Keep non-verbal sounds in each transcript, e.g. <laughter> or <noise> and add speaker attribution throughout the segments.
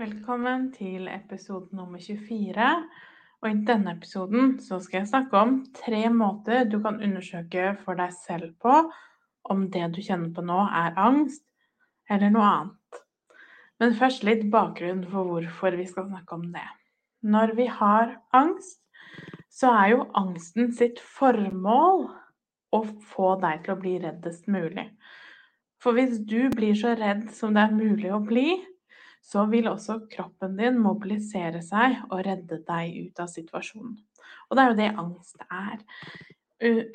Speaker 1: Velkommen til episode nummer 24. Og i denne episoden så skal jeg snakke om tre måter du kan undersøke for deg selv på om det du kjenner på nå er angst eller noe annet. Men først litt bakgrunn for hvorfor vi skal snakke om det. Når vi har angst, så er jo angsten sitt formål å få deg til å bli reddest mulig. For hvis du blir så redd som det er mulig å bli, så vil også kroppen din mobilisere seg og redde deg ut av situasjonen. Og det er jo det angst er.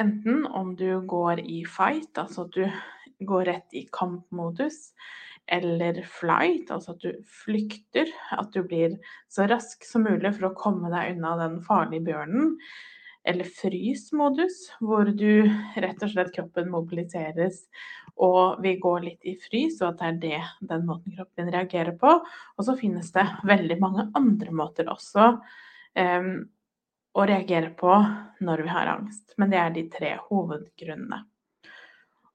Speaker 1: Enten om du går i fight, altså at du går rett i kampmodus, eller flight, altså at du flykter, at du blir så rask som mulig for å komme deg unna den farlige bjørnen, eller frysmodus, hvor du rett og slett kroppen mobiliseres og vi går litt i frys, og at det er det den måten kroppen reagerer på. Og så finnes det veldig mange andre måter også um, å reagere på når vi har angst. Men det er de tre hovedgrunnene.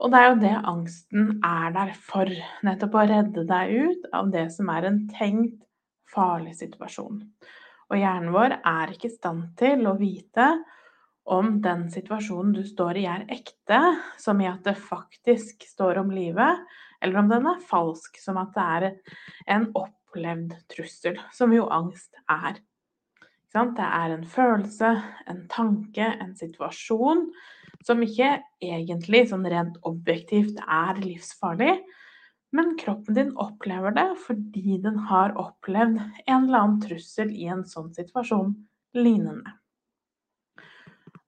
Speaker 1: Og det er jo det angsten er der for. Nettopp å redde deg ut av det som er en tenkt farlig situasjon. Og hjernen vår er ikke i stand til å vite om den situasjonen du står i er ekte, som i at det faktisk står om livet, eller om den er falsk, som at det er en opplevd trussel, som jo angst er. Det er en følelse, en tanke, en situasjon som ikke egentlig sånn rent objektivt er livsfarlig, men kroppen din opplever det fordi den har opplevd en eller annen trussel i en sånn situasjon lignende.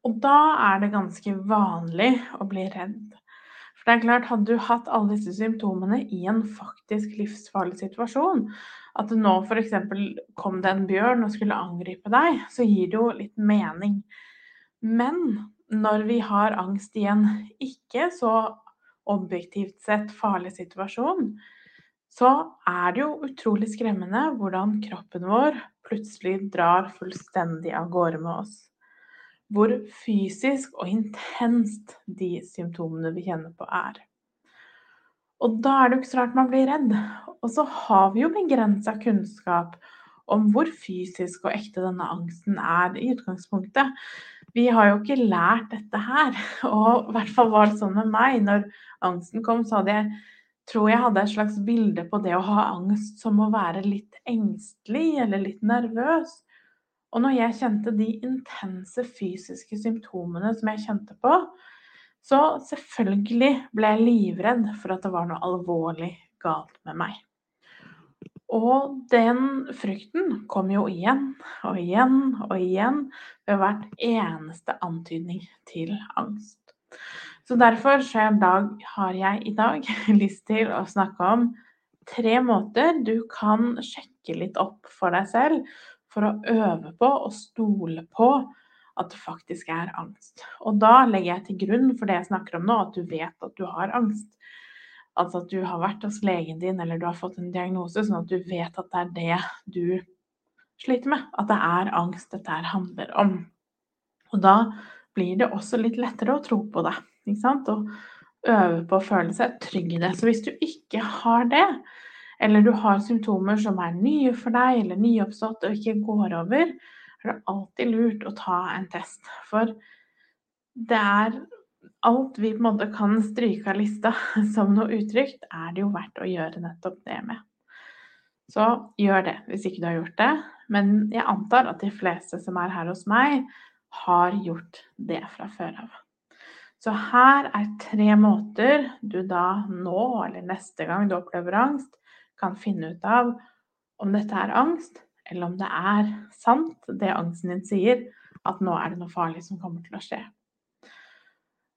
Speaker 1: Og da er det ganske vanlig å bli redd. For det er klart, hadde du hatt alle disse symptomene i en faktisk livsfarlig situasjon, at nå f.eks. kom det en bjørn og skulle angripe deg, så gir det jo litt mening. Men når vi har angst i en ikke så objektivt sett farlig situasjon, så er det jo utrolig skremmende hvordan kroppen vår plutselig drar fullstendig av gårde med oss hvor fysisk og intenst de symptomene vi kjenner på, er. Og da er det jo ikke så rart man blir redd. Og så har vi jo begrensa kunnskap om hvor fysisk og ekte denne angsten er i utgangspunktet. Vi har jo ikke lært dette her. Og i hvert fall var det sånn med meg. Når angsten kom, så hadde jeg tror jeg hadde et slags bilde på det å ha angst som å være litt engstelig eller litt nervøs. Og når jeg kjente de intense fysiske symptomene som jeg kjente på, så selvfølgelig ble jeg livredd for at det var noe alvorlig galt med meg. Og den frykten kom jo igjen og igjen og igjen ved hvert eneste antydning til angst. Så derfor så har jeg i dag <laughs> lyst til å snakke om tre måter du kan sjekke litt opp for deg selv for å øve på og stole på at det faktisk er angst. Og da legger jeg til grunn for det jeg snakker om nå, at du vet at du har angst. Altså at du har vært hos legen din eller du har fått en diagnose, sånn at du vet at det er det du sliter med. At det er angst dette her handler om. Og da blir det også litt lettere å tro på det. Ikke sant? Og øve på å føle seg trygg i det. Så hvis du ikke har det, eller du har symptomer som er nye for deg, eller nyoppstått og ikke går over, er det alltid lurt å ta en test. For det er alt vi på en måte kan stryke av lista <laughs> som noe utrygt, er det jo verdt å gjøre nettopp det med. Så gjør det hvis ikke du har gjort det. Men jeg antar at de fleste som er her hos meg, har gjort det fra før av. Så her er tre måter du da nå, eller neste gang du opplever angst, kan finne ut av om dette er angst, eller om det er sant, det angsten din sier, at nå er det noe farlig som kommer til å skje.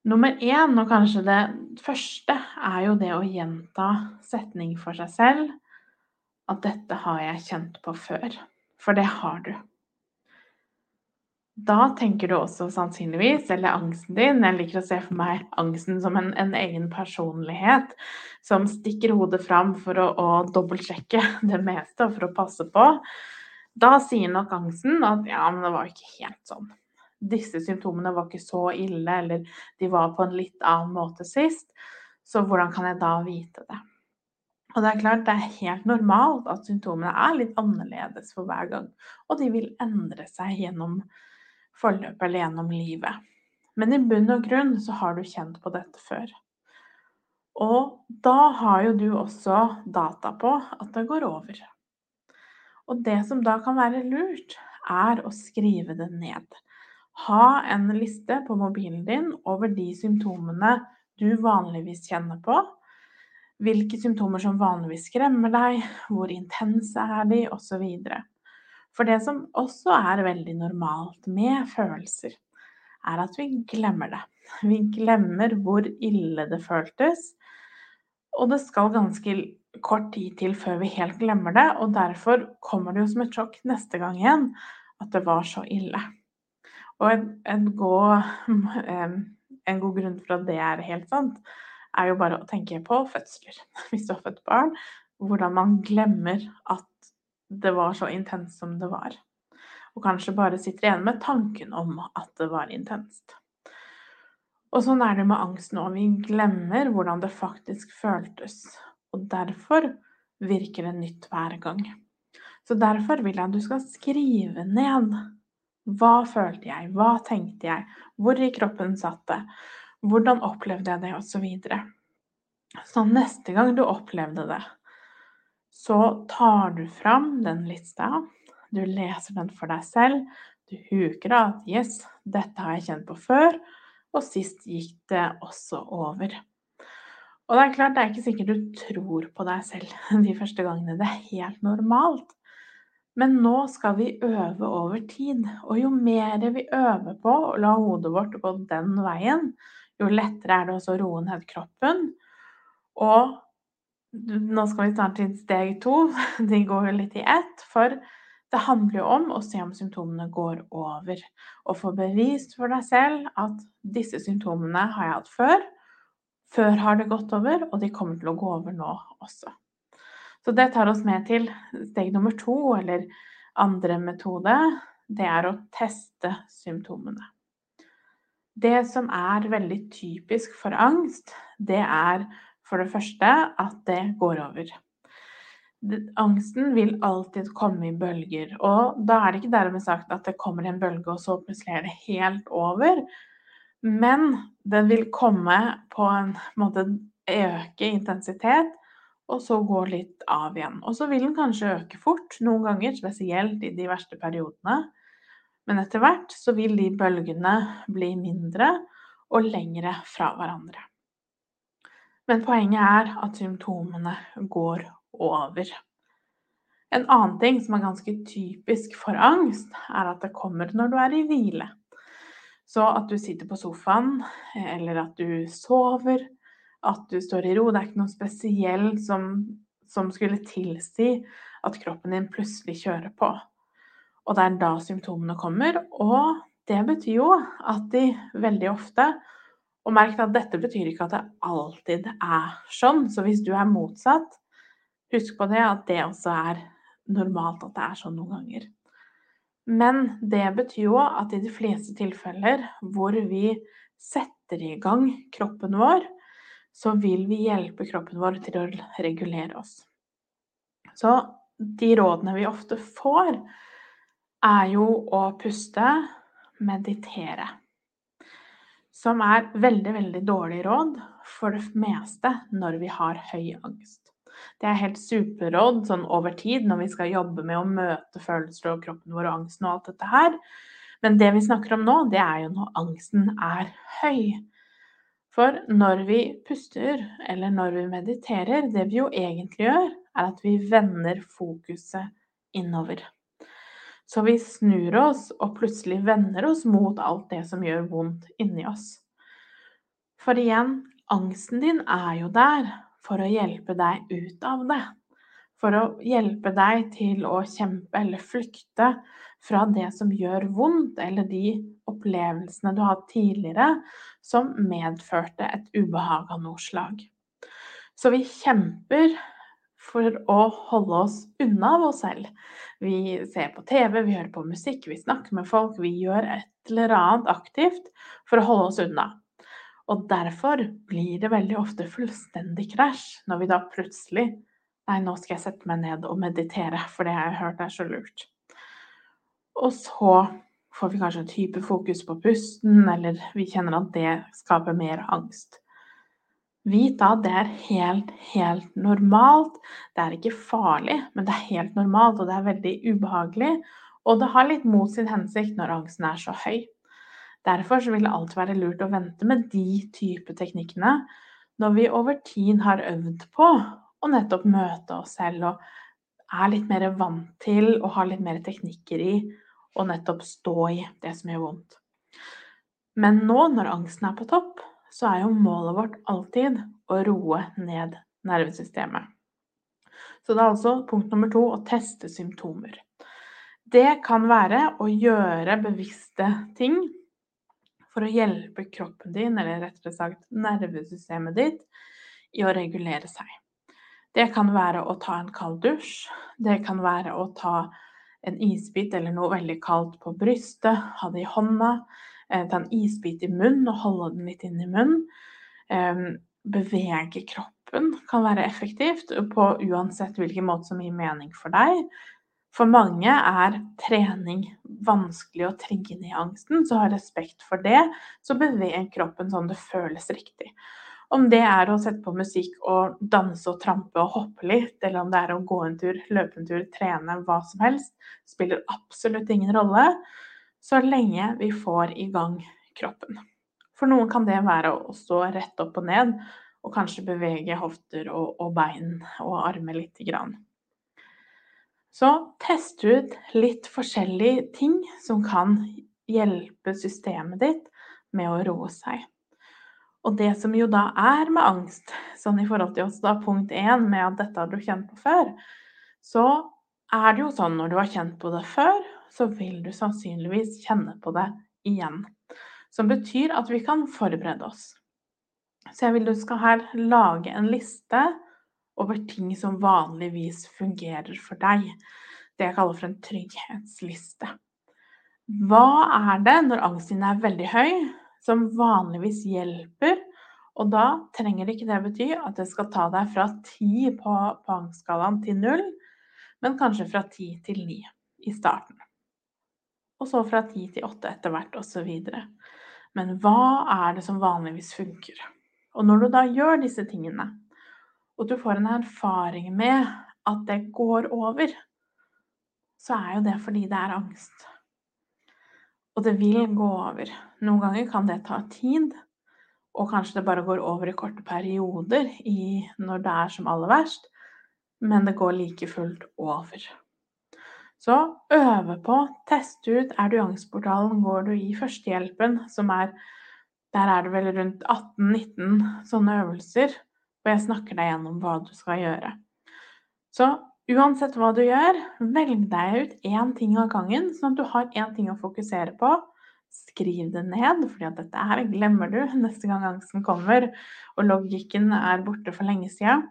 Speaker 1: Nummer én, og kanskje det første, er jo det å gjenta setning for seg selv at 'dette har jeg kjent på før'. For det har du. Da tenker du også sannsynligvis, eller angsten din Jeg liker å se for meg angsten som en, en egen personlighet som stikker hodet fram for å, å dobbeltsjekke <laughs> det meste og for å passe på. Da sier nok angsten at ja, men det var ikke helt sånn. Disse symptomene var ikke så ille, eller de var på en litt annen måte sist. Så hvordan kan jeg da vite det? Og det er klart, det er helt normalt at symptomene er litt annerledes for hver gang. Og de vil endre seg gjennom forløpet eller gjennom livet. Men i bunn og grunn så har du kjent på dette før. Og da har jo du også data på at det går over. Og det som da kan være lurt, er å skrive det ned. Ha en liste på mobilen din over de symptomene du vanligvis kjenner på. Hvilke symptomer som vanligvis skremmer deg, hvor intense er de, osv. For det som også er veldig normalt med følelser, er at vi glemmer det. <laughs> Vi glemmer hvor ille det føltes. Og det skal ganske kort tid til før vi helt glemmer det, og derfor kommer det jo som et sjokk neste gang igjen at det var så ille. Og en, en, god, <laughs> en god grunn for at det er helt sant, er jo bare å tenke på fødsler. <laughs> Hvis du har født barn, hvordan man glemmer at det var så intenst som det var. Og kanskje bare sitter igjen med tanken om at det var intenst. Og sånn er det med angst nå. Vi glemmer hvordan det faktisk føltes. Og derfor virker det nytt hver gang. Så derfor vil jeg at du skal skrive ned. Hva følte jeg? Hva tenkte jeg? Hvor i kroppen satt det? Hvordan opplevde jeg det? Og så videre. Så neste gang du opplevde det, så tar du fram den lista. Du leser den for deg selv. Du huker av at 'yes, dette har jeg kjent på før', og sist gikk det også over. Og det er klart, det er ikke sikkert du tror på deg selv <laughs> de første gangene. Det er helt normalt. Men nå skal vi øve over tid. Og jo mer vi øver på å la hodet vårt gå den veien, jo lettere er det også å roe ned kroppen. Og nå skal vi snart til steg to. <laughs> De går jo litt i ett. For det handler jo om å se om symptomene går over. Og få bevist for deg selv at disse symptomene har jeg hatt før. Før har det gått over, og de kommer til å gå over nå også. Så det tar oss med til steg nummer to, eller andre metode. Det er å teste symptomene. Det som er veldig typisk for angst, det er for det første at det går over. Angsten vil alltid komme i bølger, og da er det ikke dermed sagt at det kommer en bølge, og så plutselig er det helt over. Men den vil komme på en måte øke intensitet, og så gå litt av igjen. Og så vil den kanskje øke fort noen ganger, spesielt i de verste periodene. Men etter hvert så vil de bølgene bli mindre og lengre fra hverandre. Men poenget er at symptomene går over. En annen ting som er ganske typisk for angst, er at det kommer når du er i hvile. Så at du sitter på sofaen, eller at du sover, at du står i ro. Det er ikke noe spesielt som, som skulle tilsi at kroppen din plutselig kjører på. Og det er da symptomene kommer. Og det betyr jo at de veldig ofte og merk at dette betyr ikke at det alltid er sånn. Så hvis du er motsatt, husk på det at det også er normalt at det er sånn noen ganger. Men det betyr jo at i de fleste tilfeller hvor vi setter i gang kroppen vår, så vil vi hjelpe kroppen vår til å regulere oss. Så de rådene vi ofte får, er jo å puste, meditere som er veldig, veldig dårlig råd for det meste når vi har høy angst. Det er helt superråd sånn over tid når vi skal jobbe med å møte følelser og kroppen vår og angsten og alt dette her. Men det vi snakker om nå, det er jo når angsten er høy. For når vi puster, eller når vi mediterer, det vi jo egentlig gjør, er at vi vender fokuset innover. Så vi snur oss og plutselig vender oss mot alt det som gjør vondt inni oss. For igjen, angsten din er jo der for å hjelpe deg ut av det. for å hjelpe deg til å kjempe eller flykte fra det som gjør vondt, eller de opplevelsene du har hatt tidligere som medførte et ubehag av noe slag. Så vi kjemper for å holde oss unna av oss selv. Vi ser på TV, vi hører på musikk, vi snakker med folk, vi gjør et eller annet aktivt for å holde oss unna. Og derfor blir det veldig ofte fullstendig krasj når vi da plutselig Nei, nå skal jeg sette meg ned og meditere, for det jeg har hørt er så lurt. Og så får vi kanskje en type fokus på pusten, eller vi kjenner at det skaper mer angst. Vit da at det er helt, helt normalt. Det er ikke farlig, men det er helt normalt, og det er veldig ubehagelig. Og det har litt mot sin hensikt når angsten er så høy. Derfor vil det alltid være lurt å vente med de type teknikkene når vi over tid har øvd på å nettopp møte oss selv og er litt mer vant til og har litt mer teknikker i å nettopp stå i det som gjør vondt. Men nå når angsten er på topp, så er jo målet vårt alltid å roe ned nervesystemet. Så det er altså punkt nummer to å teste symptomer. Det kan være å gjøre bevisste ting for å hjelpe kroppen din, eller rettere sagt nervesystemet ditt, i å regulere seg. Det kan være å ta en kald dusj. Det kan være å ta en isbit eller noe veldig kaldt på brystet, ha det i hånda. Eh, ta en isbit i munnen og holde den litt inn i munnen. Bevege kroppen kan være effektivt på uansett hvilken måte som gir mening for deg. For mange er trening vanskelig å trigge ned angsten, så ha respekt for det. Så beveg kroppen sånn det føles riktig. Om det er å sette på musikk og danse og trampe og hoppe litt, eller om det er å gå en tur, løpe en tur, trene, hva som helst, spiller absolutt ingen rolle så lenge vi får i gang kroppen. For noen kan det være å stå rett opp og ned og kanskje bevege hofter og, og bein og armer lite grann. Så test ut litt forskjellige ting som kan hjelpe systemet ditt med å roe seg. Og det som jo da er med angst, sånn i forhold til oss da punkt én med at dette har du kjent på før, så er det jo sånn når du har kjent på det før, så vil du sannsynligvis kjenne på det igjen. Som betyr at vi kan forberede oss. Så jeg vil du skal her lage en liste over ting som vanligvis fungerer for deg. Det jeg kaller for en trygghetsliste. Hva er det når angsten din er veldig høy, som vanligvis hjelper. Og da trenger ikke det bety at det skal ta deg fra 10 på, på angstskalaen til 0, men kanskje fra 10 til 9 i starten. Og så fra 10 til 8 etter hvert, osv. Men hva er det som vanligvis funker? Og når du da gjør disse tingene, og du får en erfaring med at det går over, så er jo det fordi det er angst. Og det vil gå over. Noen ganger kan det ta tid, og kanskje det bare går over i korte perioder i når det er som aller verst, men det går like fullt over. Så øve på, test ut. Er du i angstportalen, går du i førstehjelpen, som er Der er det vel rundt 18-19 sånne øvelser, og jeg snakker deg gjennom hva du skal gjøre. Så Uansett hva du gjør, velg deg ut én ting av gangen, sånn at du har én ting å fokusere på. Skriv det ned, for dette her glemmer du neste gang angsten kommer og logikken er borte for lenge siden.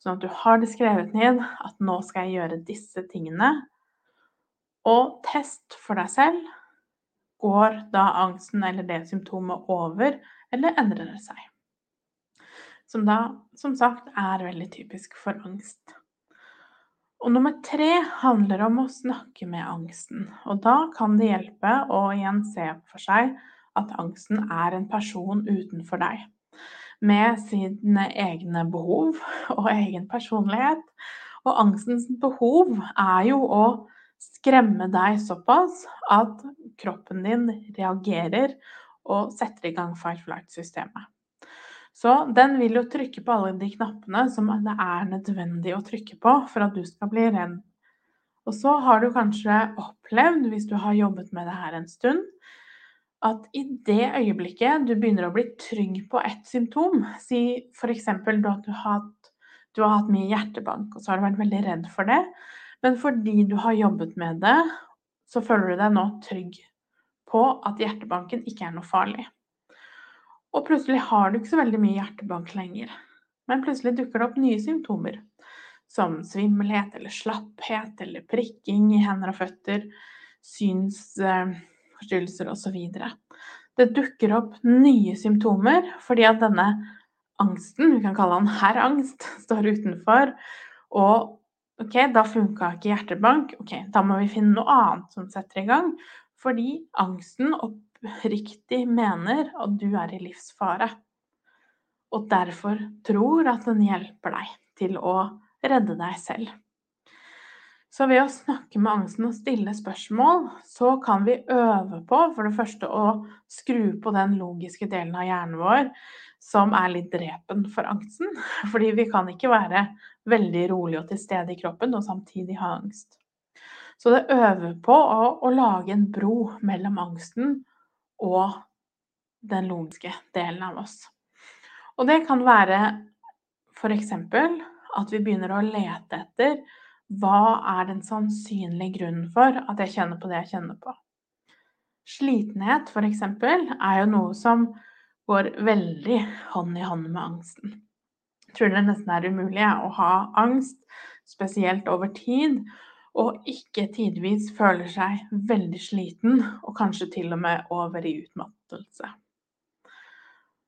Speaker 1: Sånn at du har det skrevet ned at nå skal jeg gjøre disse tingene. Og test for deg selv. Går da angsten eller det symptomet over, eller endrer det seg? Som da, som sagt, er veldig typisk for angst. Og nummer tre handler om å snakke med angsten. Og da kan det hjelpe å igjen se for seg at angsten er en person utenfor deg. Med sine egne behov og egen personlighet. Og angstens behov er jo å skremme deg såpass at kroppen din reagerer og setter i gang fight flight-systemet. Så den vil jo trykke på alle de knappene som det er nødvendig å trykke på for at du skal bli redd. Og så har du kanskje opplevd, hvis du har jobbet med det her en stund, at i det øyeblikket du begynner å bli trygg på ett symptom, si f.eks. at Du har hatt mye hjertebank, og så har du vært veldig redd for det. Men fordi du har jobbet med det, så føler du deg nå trygg på at hjertebanken ikke er noe farlig. Og plutselig har du ikke så veldig mye hjertebank lenger. Men plutselig dukker det opp nye symptomer. Som svimmelhet eller slapphet eller prikking i hender og føtter, synsforstyrrelser osv. Det dukker opp nye symptomer fordi at denne angsten, vi kan kalle den herr angst, <laughs> står utenfor. Og ok, da funka ikke hjertebank. Ok, da må vi finne noe annet som setter i gang. Fordi angsten oppriktig mener at du er i livsfare. Og derfor tror at den hjelper deg til å redde deg selv. Så ved å snakke med angsten og stille spørsmål, så kan vi øve på for det første å skru på den logiske delen av hjernen vår som er litt drepen for angsten. <laughs> Fordi vi kan ikke være veldig rolig og til stede i kroppen og samtidig ha angst. Så det øver på å, å lage en bro mellom angsten og den logiske delen av oss. Og det kan være f.eks. at vi begynner å lete etter hva er den sannsynlige grunnen for at jeg kjenner på det jeg kjenner på. Slitenhet f.eks. er jo noe som går veldig hånd i hånd med angsten. Tror det nesten er umulig å ha angst, spesielt over tid, og ikke tidvis føler seg veldig sliten, og kanskje til og med over i utmattelse.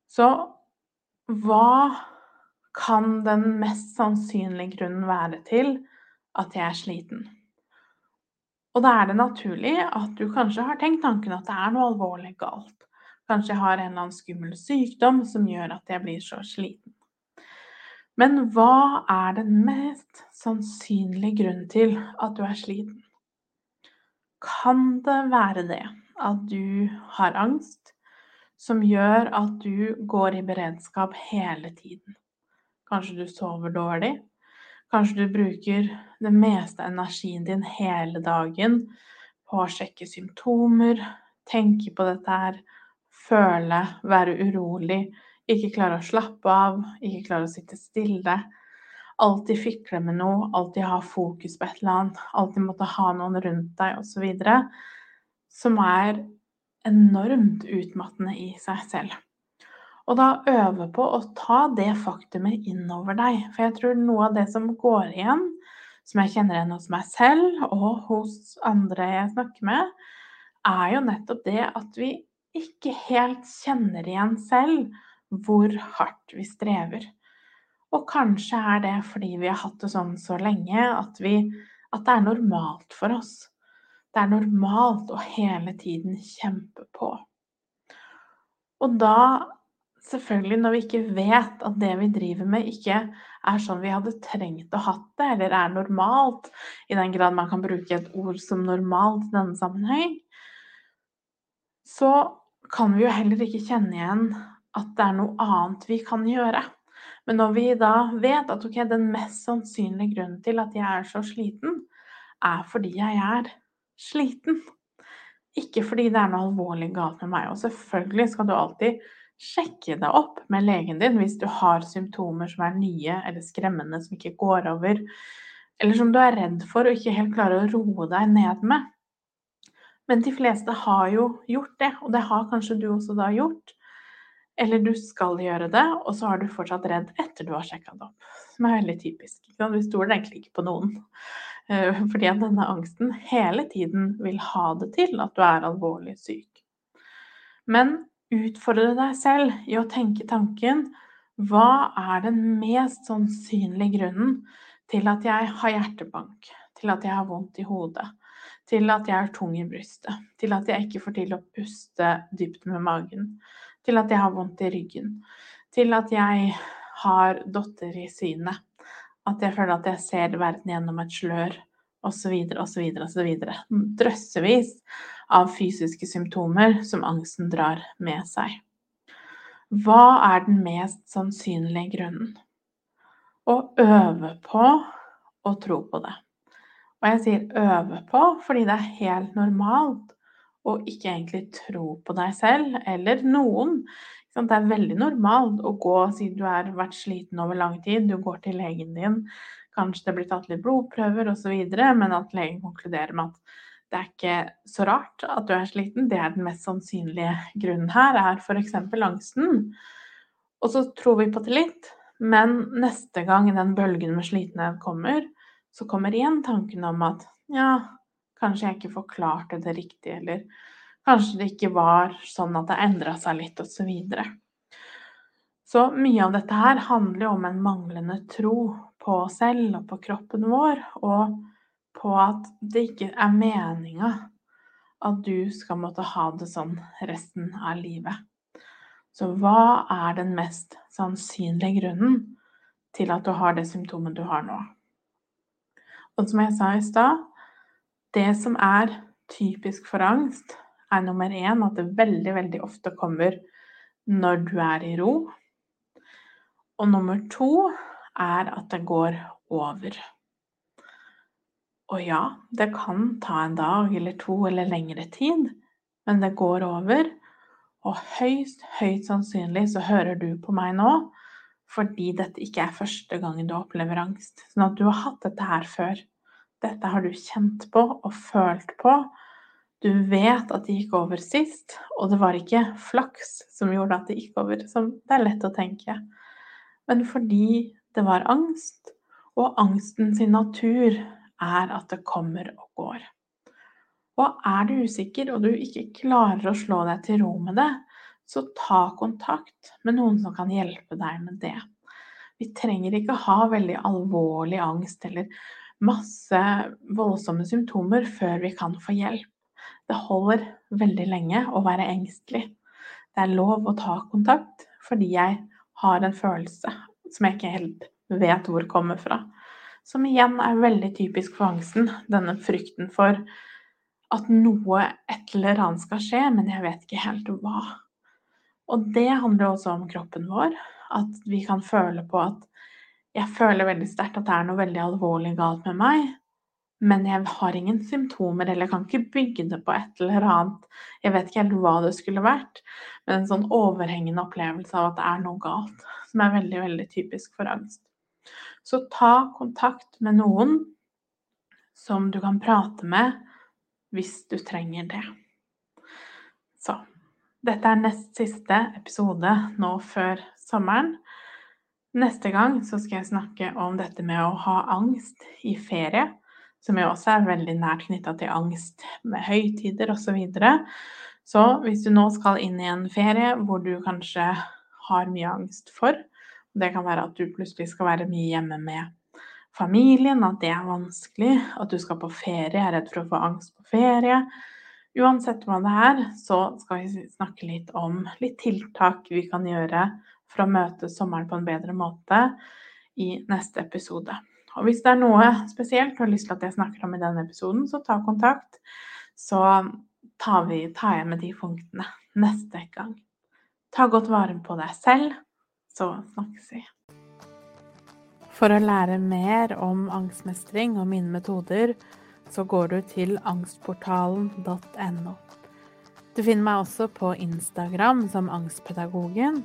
Speaker 1: Så hva kan den mest sannsynlige grunnen være til at jeg er sliten? Og da er det naturlig at du kanskje har tenkt tanken at det er noe alvorlig galt. Kanskje jeg har en eller annen skummel sykdom som gjør at jeg blir så sliten. Men hva er den mest sannsynlige grunnen til at du er sliten? Kan det være det at du har angst som gjør at du går i beredskap hele tiden? Kanskje du sover dårlig? Kanskje du bruker det meste energien din hele dagen på å sjekke symptomer, tenke på dette her, føle, være urolig, ikke klare å slappe av, ikke klare å sitte stille. Alltid fikle med noe, alltid ha fokus på et eller annet, alltid måtte ha noen rundt deg osv. Som er enormt utmattende i seg selv. Og da øve på å ta det faktumet innover deg. For jeg tror noe av det som går igjen, som jeg kjenner igjen hos meg selv og hos andre jeg snakker med, er jo nettopp det at vi ikke helt kjenner igjen selv hvor hardt vi strever. Og kanskje er det fordi vi har hatt det sånn så lenge at, vi, at det er normalt for oss. Det er normalt å hele tiden kjempe på. Og da, selvfølgelig, når vi ikke vet at det vi driver med, ikke er sånn vi hadde trengt å hatt det, eller er normalt, i den grad man kan bruke et ord som normalt i denne sammenheng, så kan vi jo heller ikke kjenne igjen at det er noe annet vi kan gjøre. Men når vi da vet at okay, den mest sannsynlige grunnen til at jeg er så sliten, er fordi jeg er sliten. Ikke fordi det er noe alvorlig galt med meg. Og selvfølgelig skal du alltid sjekke deg opp med legen din hvis du har symptomer som er nye eller skremmende, som ikke går over, eller som du er redd for og ikke helt klarer å roe deg ned med. Men de fleste har jo gjort det, og det har kanskje du også da gjort. Eller du skal gjøre det, og så er du fortsatt redd etter du har sjekka det opp. Som er veldig typisk. Vi stoler egentlig ikke på noen. Eh, fordi at denne angsten hele tiden vil ha det til at du er alvorlig syk. Men utfordre deg selv i å tenke tanken hva er den mest sannsynlige grunnen til at jeg har hjertebank, til at jeg har vondt i hodet, til at jeg er tung i brystet, til at jeg ikke får til å puste dypt med magen, til at jeg har vondt i ryggen, til at jeg har dotter i synet, at jeg føler at jeg ser verden gjennom et slør, osv., osv., osv. Drøssevis av fysiske symptomer som angsten drar med seg. Hva er den mest sannsynlige grunnen? Å øve på å tro på det. Og jeg sier øve på fordi det er helt normalt og ikke egentlig tro på deg selv eller noen. Det er veldig normalt å gå siden du har vært sliten over lang tid. Du går til legen din, kanskje det blir tatt litt blodprøver osv., men at legen konkluderer med at det er ikke så rart at du er sliten. Det er den mest sannsynlige grunnen her, er f.eks. angsten. Og så tror vi på litt, men neste gang den bølgen med slitenhet kommer, så kommer igjen tanken om at ja, kanskje jeg ikke forklarte det riktig, eller kanskje det ikke var sånn at det endra seg litt, osv. Så, videre. så mye av dette her handler jo om en manglende tro på oss selv og på kroppen vår, og på at det ikke er meninga at du skal måtte ha det sånn resten av livet. Så hva er den mest sannsynlige grunnen til at du har det symptomet du har nå? Og som jeg sa i stad, det som er typisk for angst, er nummer én at det veldig, veldig ofte kommer når du er i ro. Og nummer to er at det går over. Og ja, det kan ta en dag eller to eller lengre tid, men det går over. Og høyst, høyst sannsynlig så hører du på meg nå fordi dette ikke er første gangen du opplever angst. Sånn at du har hatt dette her før. Dette har du kjent på og følt på. Du vet at det gikk over sist, og det var ikke flaks som gjorde at det gikk over, som det er lett å tenke. Men fordi det var angst, og angsten sin natur er at det kommer og går. Og er du usikker og du ikke klarer å slå deg til ro med det, så ta kontakt med noen som kan hjelpe deg med det. Vi trenger ikke ha veldig alvorlig angst eller masse voldsomme symptomer før vi kan få hjelp. Det holder veldig lenge å være engstelig. Det er lov å ta kontakt fordi jeg har en følelse som jeg ikke helt vet hvor kommer fra. Som igjen er veldig typisk for angsten. Denne frykten for at noe, et eller annet skal skje, men jeg vet ikke helt hva. Og det handler også om kroppen vår. At vi kan føle på at jeg føler veldig sterkt at det er noe veldig alvorlig galt med meg, men jeg har ingen symptomer eller kan ikke bygge det på et eller annet. Jeg vet ikke helt hva det skulle vært, men en sånn overhengende opplevelse av at det er noe galt, som er veldig, veldig typisk for angst. Så ta kontakt med noen som du kan prate med hvis du trenger det. Så dette er nest siste episode nå før sommeren. Neste gang så skal jeg snakke om dette med å ha angst i ferie, som jo også er veldig nært knytta til angst med høytider osv. Så, så hvis du nå skal inn i en ferie hvor du kanskje har mye angst for, det kan være at du plutselig skal være mye hjemme med familien, at det er vanskelig, at du skal på ferie, er redd for å få angst på ferie. Uansett hva det er, så skal vi snakke litt om litt tiltak vi kan gjøre for å møte sommeren på en bedre måte i neste episode. Og hvis det er noe spesielt du har lyst til at jeg snakker om i denne episoden, så ta kontakt. Så tar, vi, tar jeg med de punktene neste gang. Ta godt vare på deg selv så snakkes vi. For å lære mer om angstmestring og mine metoder, så går du til angstportalen.no. Du finner meg også på Instagram som Angstpedagogen,